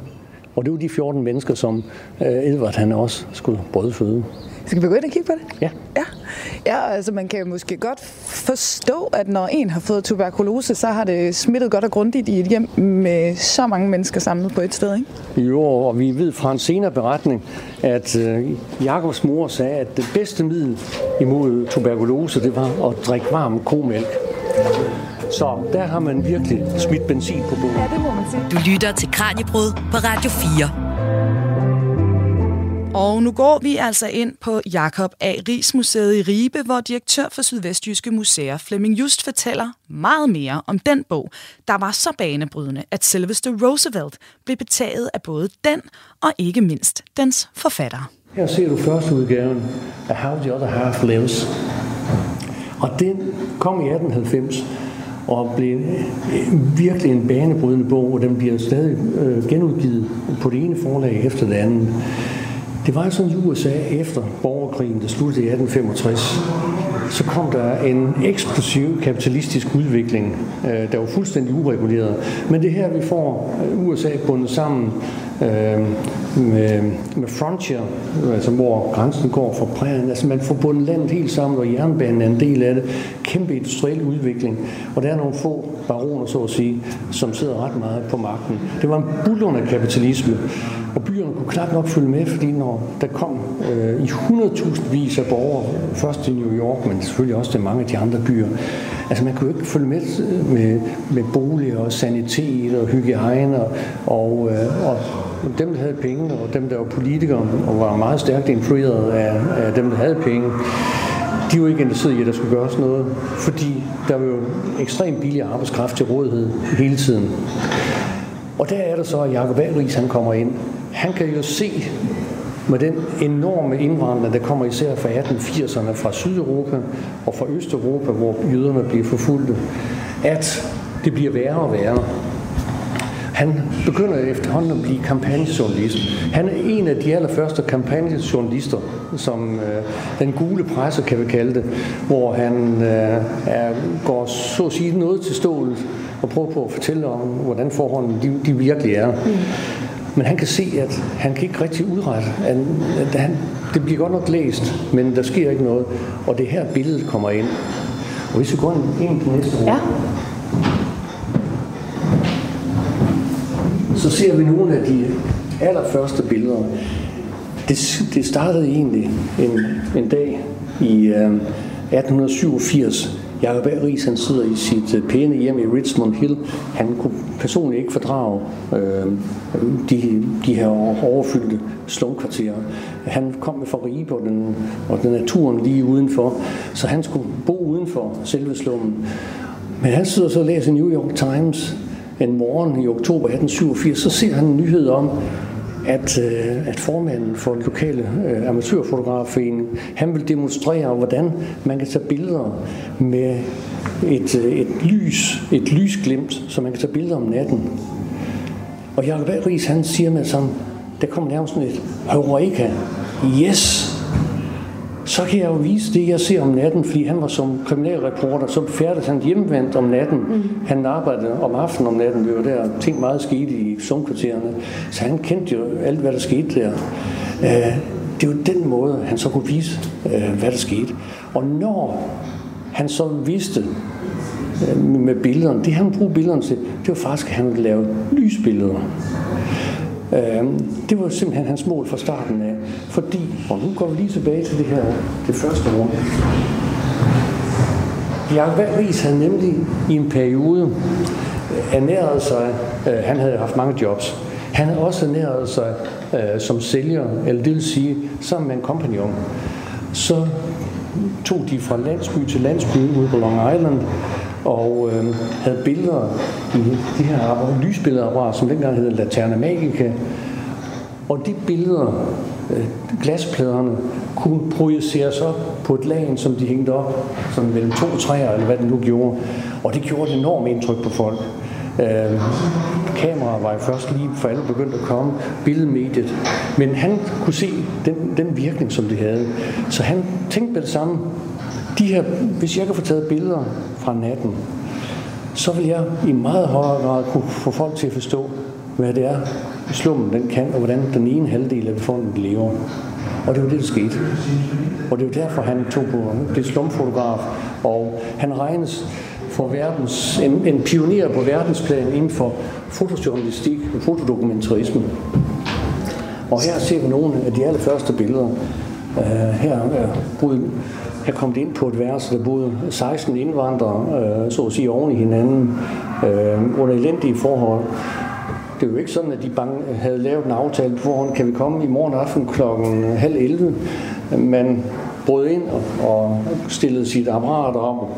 Og det var de 14 mennesker, som øh, Edvard han også skulle brødføde. Skal vi gå ind og kigge på det? Ja. Ja, ja altså man kan måske godt forstå, at når en har fået tuberkulose, så har det smittet godt og grundigt i et hjem med så mange mennesker samlet på et sted, ikke? Jo, og vi ved fra en senere beretning, at øh, Jakobs mor sagde, at det bedste middel imod tuberkulose, det var at drikke varm komælk. Så der har man virkelig smidt benzin på båden. Ja, det må man sige. Du lytter til Kranjebrud på Radio 4. Og nu går vi altså ind på Jakob A. Ries Museet i Ribe, hvor direktør for Sydvestjyske Museer Flemming Just fortæller meget mere om den bog, der var så banebrydende, at selveste Roosevelt blev betaget af både den og ikke mindst dens forfatter. Her ser du første udgaven af How the Other Half Lives. Og den kom i 1890 og blev øh, virkelig en banebrydende bog, og den bliver stadig øh, genudgivet på det ene forlag efter det andet. Det var sådan i USA efter borgerkrigen, der sluttede i 1865, så kom der en eksplosiv kapitalistisk udvikling, øh, der var fuldstændig ureguleret. Men det her, vi får USA bundet sammen øh, med, med frontier, altså hvor grænsen går fra prærien. Altså man får bundet landet helt sammen, og jernbanen er en del af det. Kæmpe industriel udvikling. Og der er nogle få baroner, så at sige, som sidder ret meget på magten. Det var en bullerne kapitalisme. Og byerne kunne knap nok følge med, fordi når der kom øh, i 100.000 vis af borgere, først til New York, men selvfølgelig også til mange af de andre byer, altså man kunne jo ikke følge med øh, med, med boliger og sanitet og hygiejne og, og, øh, og dem, der havde penge, og dem, der var politikere og var meget stærkt influeret af, af dem, der havde penge, de var ikke interesseret i, at der skulle gøres noget, fordi der var jo ekstremt billig arbejdskraft til rådighed hele tiden. Og der er det så, at Jacob Alris, han kommer ind. Han kan jo se med den enorme indvandring, der kommer især fra 1880'erne fra Sydeuropa og fra Østeuropa, hvor jøderne bliver forfulgte, at det bliver værre og værre. Han begynder efterhånden at blive kampagnejournalist. Han er en af de allerførste kampagnejournalister, som øh, den gule presse kan vi kalde det, hvor han øh, er, går så at sige noget til stålet og prøver på at fortælle om, hvordan forholdene de, de virkelig er. Mm. Men han kan se, at han kan ikke rigtig udrette. Han, at han, det bliver godt nok læst, men der sker ikke noget. Og det her billedet kommer ind. Og hvis vi går ind på næste ord. Ja. Så ser vi nogle af de allerførste billeder. Det, det startede egentlig en, en dag i øh, 1887, Jacob A. Ries, han sidder i sit øh, pæne hjem i Richmond Hill. Han kunne personligt ikke fordrage øh, de, de her overfyldte slumkvarterer. Han kom med fra Ribe og den, og den naturen lige udenfor, så han skulle bo udenfor selve slummen. Men han sidder så og læser New York Times en morgen i oktober 1887, så ser han en nyhed om, at, øh, at formanden for den lokale øh, amatørfotografforening, han vil demonstrere, hvordan man kan tage billeder med et, øh, et lys, et lysglimt, så man kan tage billeder om natten. Og Jacob Ries, han siger med sammen, der kommer nærmest sådan et Heureka. Yes! Så kan jeg jo vise det, jeg ser om natten, fordi han var som kriminalreporter, så færdes han hjemvendt om natten. Mm. Han arbejdede om aftenen om natten, det var der ting meget skete i sumkvartererne, så han kendte jo alt, hvad der skete der. Uh, det var den måde, han så kunne vise, uh, hvad der skete. Og når han så vidste uh, med billederne, det han brugte billederne til, det var faktisk, at han ville lave lysbilleder. Øhm, det var simpelthen hans mål fra starten af. Fordi, og nu går vi lige tilbage til det her, det første rum. Jacob Ries havde nemlig i en periode øh, ernæret sig, øh, han havde haft mange jobs, han havde også ernæret sig øh, som sælger, eller det vil sige sammen med en kompagnon. Så tog de fra landsby til landsby ude på Long Island, og øh, havde billeder i de her lysbilleder, som dengang hed Laterna Magica. Og de billeder, øh, glaspladerne, kunne projiceres op på et lag, som de hængte op, som mellem to træer, eller hvad det nu gjorde. Og det gjorde et enormt indtryk på folk. Øh, kameraer var jo først lige for alle begyndt at komme, billedmediet. Men han kunne se den, den virkning, som det havde. Så han tænkte med det samme. De her, hvis jeg kan få taget billeder fra natten, så vil jeg i meget højere grad kunne få folk til at forstå, hvad det er, slummen den kan, og hvordan den ene halvdel af befolkningen lever. Og det var det, der skete. Og det var derfor, han tog på det slumfotograf, og han regnes for verdens, en, en pioner på verdensplan inden for fotojournalistik og fotodokumentarisme. Og her ser vi nogle af de allerførste billeder. Uh, her er uh, jeg kom ind på et værelse, der boede 16 indvandrere, øh, så at sige, oven i hinanden, øh, under elendige forhold. det er jo ikke sådan, at de bange havde lavet en aftale på forhånd. Kan vi komme i morgen aften klokken halv 11? Man brød ind og, og stillede sit apparat op, og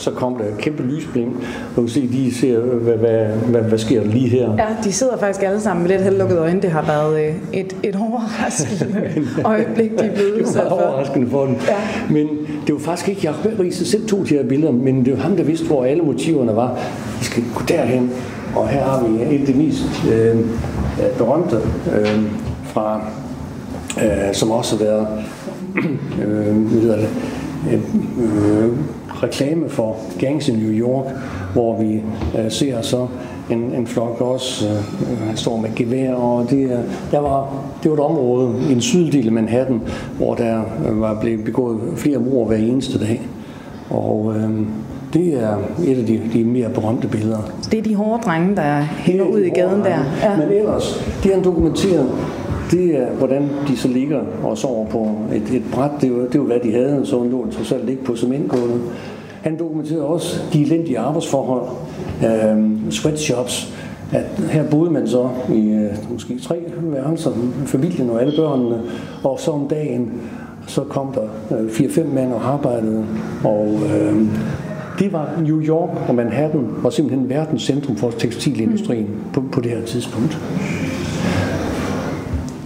så kom der et kæmpe lysblink. Du kan se, de ser, hvad, hvad, hvad, hvad sker der lige her. Ja, de sidder faktisk alle sammen med lidt heldlukkede øjne. Det har været øh, et, et overraskende øjeblik, de er blevet. Det var overraskende for dem. Ja. Men det var faktisk ikke Jacob Ries, der selv tog de her billeder, men det var ham, der vidste, hvor alle motiverne var. Vi skal gå derhen, og her har vi et af de mest øh, berømte øh, fra, øh, som også har været øh, hvad det, øh, reklame for Gangs i New York, hvor vi øh, ser så en, en flok også, øh, han står med gevær, og det, der var, det var et område i en syddel af Manhattan, hvor der øh, var blevet begået flere mord hver eneste dag. Og øh, det er et af de, de mere berømte billeder. Det er de hårde drenge, der hænger ud i gaden der. Ja. Men ellers, det han dokumenteret, det er, hvordan de så ligger og sover på et, et bræt. Det er, jo, det er jo, hvad de havde, så lå de trods alt ligge på cementgulvet. Han dokumenterede også de elendige arbejdsforhold, øh, sweatshops, at her boede man så i øh, måske tre værelser, familien og alle børnene, og så om dagen, så kom der øh, fire-fem mænd og arbejdede, og øh, det var New York og Manhattan var simpelthen verdens centrum for tekstilindustrien mm. på, på det her tidspunkt.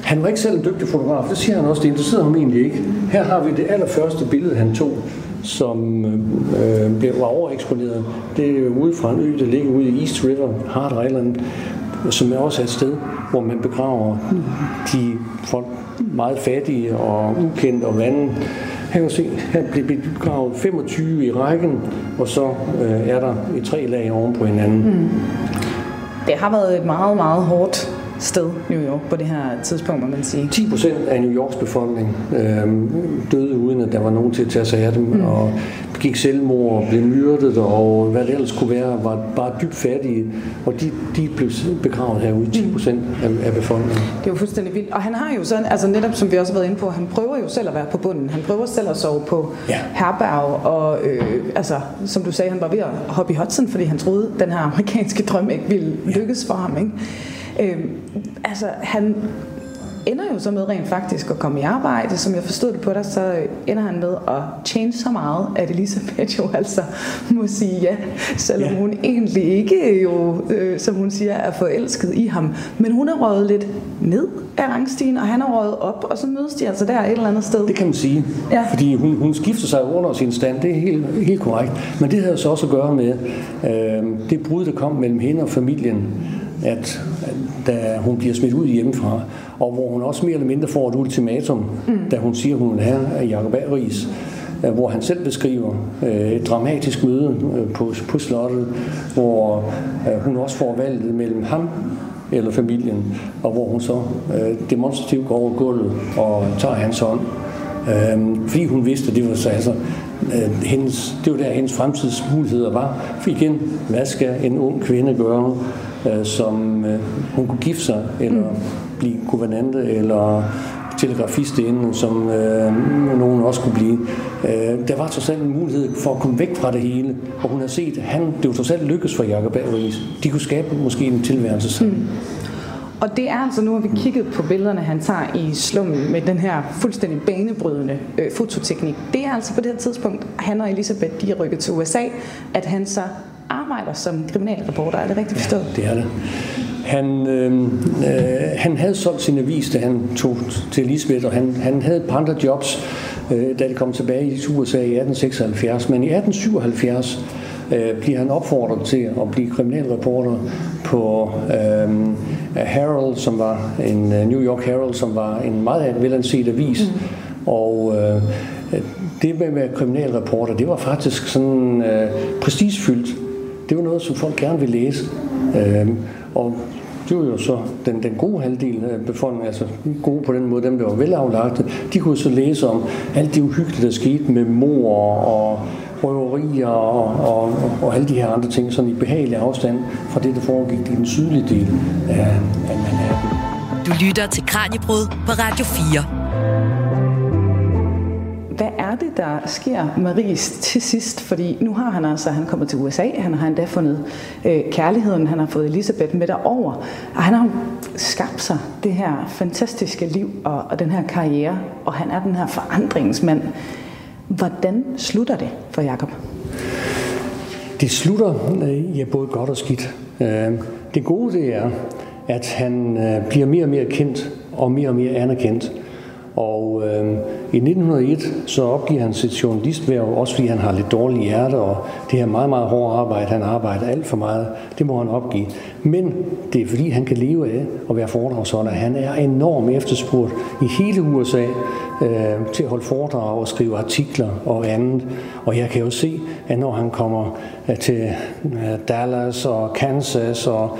Han var ikke selv en dygtig fotograf, det siger han også, det interesserede ham egentlig ikke. Her har vi det allerførste billede, han tog, som øh, øh blev, var overeksponeret. Det er ude fra en ø, der ligger ude i East River, Hard Island, som er også et sted, hvor man begraver de folk meget fattige og ukendte og vandet. Her kan se, her bliver begravet 25 i rækken, og så øh, er der i tre lag oven på hinanden. Mm. Det har været et meget, meget hårdt sted, New York, på det her tidspunkt, må man sige. 10 procent af New Yorks befolkning øh, døde uden, at der var nogen til at tage sig af dem, mm. og gik selvmord og blev myrdet, og hvad det ellers kunne være, var bare dybt fattige, og de, de blev begravet herude, 10 procent af, af befolkningen. Det er jo fuldstændig vildt. Og han har jo sådan, altså netop som vi også har været inde på, han prøver jo selv at være på bunden. Han prøver selv at sove på ja. herberg, og øh, altså, som du sagde, han var ved at hoppe i Hudson, fordi han troede, den her amerikanske drøm ikke ville lykkes for ham. Ikke? Øh, altså, han ender jo så med rent faktisk at komme i arbejde. Som jeg forstod det på dig, så ender han med at change så meget, at Elisabeth jo altså må sige ja, selvom ja. hun egentlig ikke jo, øh, som hun siger, er forelsket i ham. Men hun er røget lidt ned af rangstigen, og han er røget op, og så mødes de altså der et eller andet sted. Det kan man sige, ja. fordi hun, hun skifter sig under sin stand, det er helt, helt korrekt. Men det havde så også at gøre med øh, det brud, der kom mellem hende og familien, at da hun bliver smidt ud hjemmefra, og hvor hun også mere eller mindre får et ultimatum, mm. da hun siger, at hun have Jacob Aris, øh, hvor han selv beskriver øh, et dramatisk møde øh, på, på slottet, hvor hun også får valget mellem ham eller familien, og hvor hun så demonstrativt går over gulvet og tager hans hånd. fordi hun vidste, at det var så altså hendes, det var der hendes fremtidsmuligheder var. For igen, hvad skal en ung kvinde gøre, som hun kunne gifte sig, eller mm blive guvernante eller telegrafist inden, som øh, nogen også kunne blive. Øh, der var trods alt en mulighed for at komme væk fra det hele, og hun har set, at han, det var trods alt lykkes for Jacob Aarhus. De kunne skabe måske en tilværelse sammen. Mm. Og det er altså, nu har vi kigget på billederne, han tager i slummen med den her fuldstændig banebrydende øh, fototeknik. Det er altså på det her tidspunkt, han og Elisabeth, de er rykket til USA, at han så arbejder som kriminalreporter. Er det rigtigt forstået? Ja, det er det. Han, øh, øh, han havde solgt sin avis, da han tog til Elisabeth, og han, han havde et par andre jobs, øh, da det kom tilbage i USA i 1876. Men i 1877 øh, bliver han opfordret til at blive kriminalreporter på øh, Herald, som var en uh, New York Herald, som var en meget velanset avis. Mm. Og øh, det med at være kriminalreporter, det var faktisk sådan øh, prestigefyldt. Det var noget, som folk gerne ville læse. Øh, og det var jo så den, den gode halvdel af befolkningen, altså gode på den måde, dem der var velaflagte, de kunne så læse om alt det uhyggelige, der skete med mor og røverier og, og, og, og alle de her andre ting, sådan i behagelig afstand fra det, der foregik i den sydlige del af, af Manhattan. Du lytter til Kranjebrud på Radio 4. Er det, der sker Maris til sidst? Fordi nu har han altså, han kommet til USA, han har endda fundet øh, kærligheden, han har fået Elisabeth med derover, og han har skabt sig det her fantastiske liv og, og den her karriere, og han er den her forandringsmand. Hvordan slutter det for Jakob? Det slutter øh, ja, både godt og skidt. Øh, det gode det er, at han øh, bliver mere og mere kendt og mere og mere anerkendt. Og øh, i 1901 så opgiver han sit journalistværv, også fordi han har lidt dårlig hjerte, og det her meget, meget hårde arbejde, han arbejder alt for meget, det må han opgive. Men det er fordi, han kan leve af at være foredragsholder. Han er enormt efterspurgt i hele USA øh, til at holde foredrag og skrive artikler og andet. Og jeg kan jo se, at når han kommer øh, til øh, Dallas og Kansas og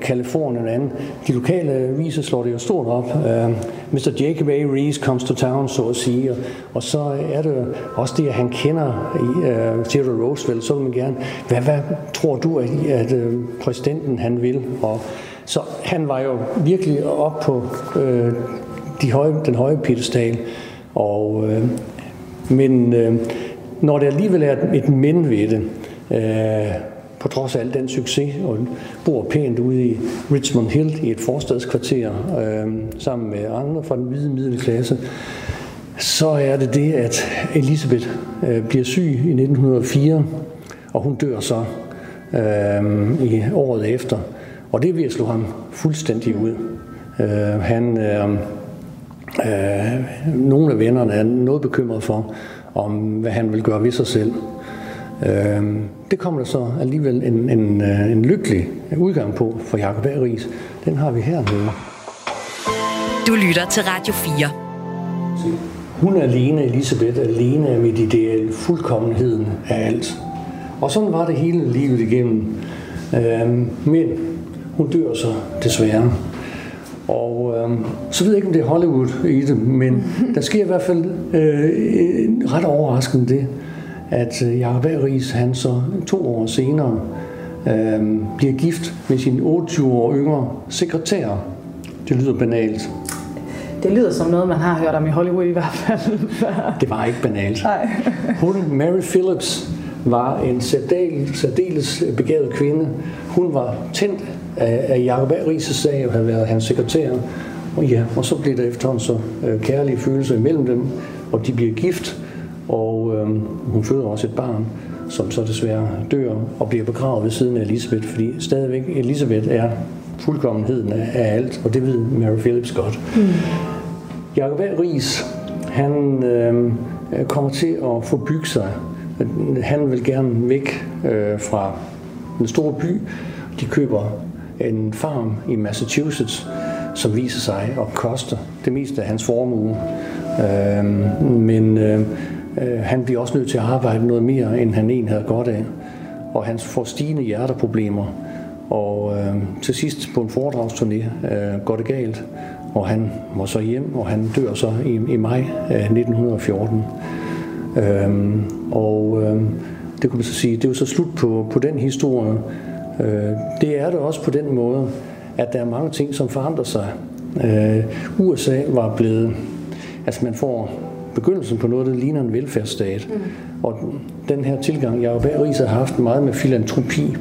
Kalifornien og andet. De lokale aviser slår det jo stort op. Øh, uh, Mr. Jacob A. Rees comes to town, så at sige. Og, og så er det også det, at han kender uh, Theodore Roosevelt, så vil man gerne, hvad, hvad tror du, at, at uh, præsidenten han vil? Og, så han var jo virkelig op på uh, de høje, den høje pedestal. Og, uh, men uh, når det alligevel er et men ved det, uh, på trods af al den succes, og bor pænt ude i Richmond Hill i et forstadskvarter øh, sammen med andre fra den hvide middelklasse, så er det det, at Elisabeth øh, bliver syg i 1904, og hun dør så øh, i året efter. Og det vil slå ham fuldstændig ud. Øh, han, øh, øh, nogle af vennerne er noget bekymret for, om hvad han vil gøre ved sig selv. Øh, det kommer der så alligevel en, en, øh, en lykkelig udgang på for Jacob A. Ries. Den har vi hernede. Du lytter til Radio 4. Hun er alene, Elisabeth, alene af mit ideal, fuldkommenheden af alt. Og sådan var det hele livet igennem. Øhm, men hun dør så desværre. Og øhm, så ved jeg ikke, om det er Hollywood i det, men der sker i hvert fald øh, ret overraskende det, at øh, Jacob Ries, han så to år senere øh, bliver gift med sin 28 år yngre sekretær. Det lyder banalt. Det lyder som noget, man har hørt om i Hollywood i hvert fald. det var ikke banalt. Nej. Hun, Mary Phillips, var en særdeles, særdeles begavet kvinde. Hun var tændt af, af Jacob Ries' sag og havde været hans sekretær. Og ja, og så blev der efterhånden så øh, kærlige følelser imellem dem, og de bliver gift. Og øh, hun føder også et barn, som så desværre dør og bliver begravet ved siden af Elisabeth, fordi stadigvæk Elisabeth er fuldkommenheden af, alt, og det ved Mary Phillips godt. Mm. Jacob A. Ries, han øh, kommer til at få bygge sig. Han vil gerne væk øh, fra den store by. De køber en farm i Massachusetts, som viser sig at koste det meste af hans formue. Øh, men øh, Øh, han bliver også nødt til at arbejde noget mere, end han egentlig havde godt af. Og han får stigende hjerteproblemer. Og øh, til sidst på en foredragsturné øh, går det galt, og han må så hjem, og han dør så i, i maj øh, 1914. Øh, og øh, det kunne man så sige, det er jo så slut på, på den historie. Øh, det er det også på den måde, at der er mange ting, som forandrer sig. Øh, USA var blevet, altså man får begyndelsen på noget, der ligner en velfærdsstat. Mm. Og den her tilgang, jeg bag Ries har haft meget med filantropi,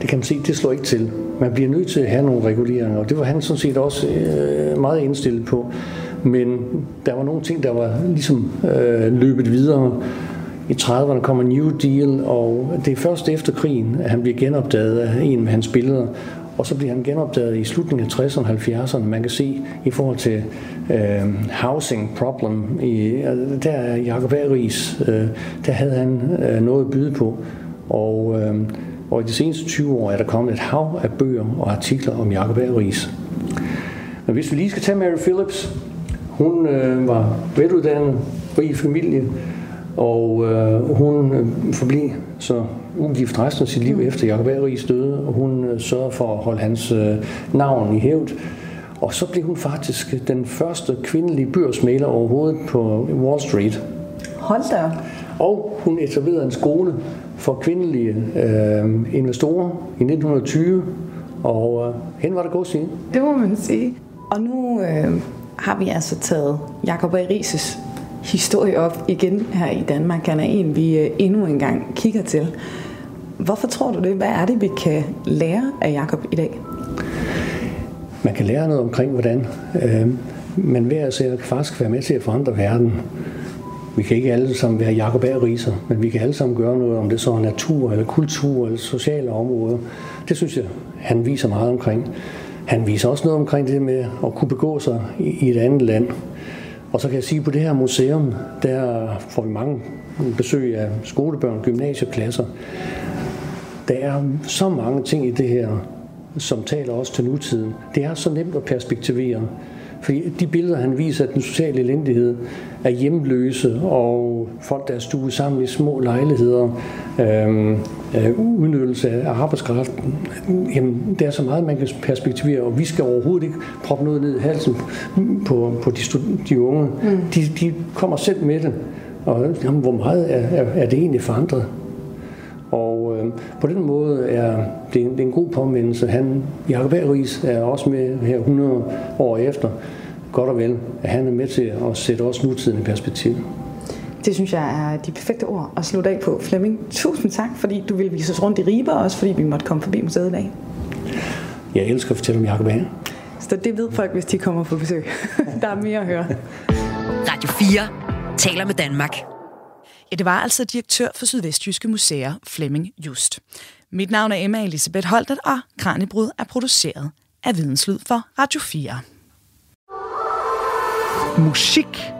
det kan man se, det slår ikke til. Man bliver nødt til at have nogle reguleringer, og det var han sådan set også øh, meget indstillet på. Men der var nogle ting, der var ligesom øh, løbet videre. I 30'erne kommer New Deal, og det er først efter krigen, at han bliver genopdaget af en af hans billeder. Og så bliver han genopdaget i slutningen af 60'erne og 70'erne. Man kan se i forhold til øh, housing problem, i, øh, der er Jacob Aris, øh, der havde han øh, noget at byde på. Og, øh, og i de seneste 20 år er der kommet et hav af bøger og artikler om Jacob Aris. Men hvis vi lige skal tage Mary Phillips, hun øh, var veluddannet, rig familie, og øh, hun øh, forblev så ugift resten af sit liv efter Jacob Aries døde, og hun øh, sørgede for at holde hans øh, navn i hævd. Og så blev hun faktisk den første kvindelige børsmaler overhovedet på Wall Street. Hold da. Og hun etablerede en skole for kvindelige øh, investorer i 1920, og øh, hen var det godt sige. Det må man sige. Og nu øh, har vi altså taget Jacob Arises historie op igen her i Danmark. Han er en, vi øh, endnu en gang kigger til. Hvorfor tror du det? Hvad er det, vi kan lære af Jakob i dag? Man kan lære noget omkring, hvordan øh, man hver især kan faktisk være med til at forandre verden. Vi kan ikke alle sammen være Jacob A. Riser, men vi kan alle sammen gøre noget, om det så er natur, eller kultur, eller sociale områder. Det synes jeg, han viser meget omkring. Han viser også noget omkring det med at kunne begå sig i et andet land. Og så kan jeg sige, at på det her museum, der får vi mange besøg af skolebørn, gymnasieklasser. Der er så mange ting i det her, som taler også til nutiden. Det er så nemt at perspektivere. Fordi de billeder, han viser af den sociale elendighed, er hjemløse og folk, der er stuet sammen i små lejligheder, øhm, øh, udnyttelse af arbejdskraft. Jamen, der er så meget, man kan perspektivere, og vi skal overhovedet ikke proppe noget ned i halsen på, på de, de unge. Mm. De, de kommer selv med det. Og jamen, hvor meget er, er, er det egentlig forandret? Og øh, på den måde er det en, det er en god påmindelse. Han, Jacob Ries er også med her 100 år efter, godt og vel, at han er med til at sætte også nutiden i perspektiv. Det synes jeg er de perfekte ord at slutte af på. Flemming, tusind tak, fordi du ville vise os rundt i Ribe, og også fordi vi måtte komme forbi museet i dag. Jeg elsker at fortælle om Jacob A. Så det ved folk, hvis de kommer på besøg. Der er mere at høre. Radio 4 taler med Danmark. Ja, det var altså direktør for Sydvestjyske Museer, Flemming Just. Mit navn er Emma Elisabeth Holtet, og Kranjebrud er produceret af Videnslyd for Radio 4. Musik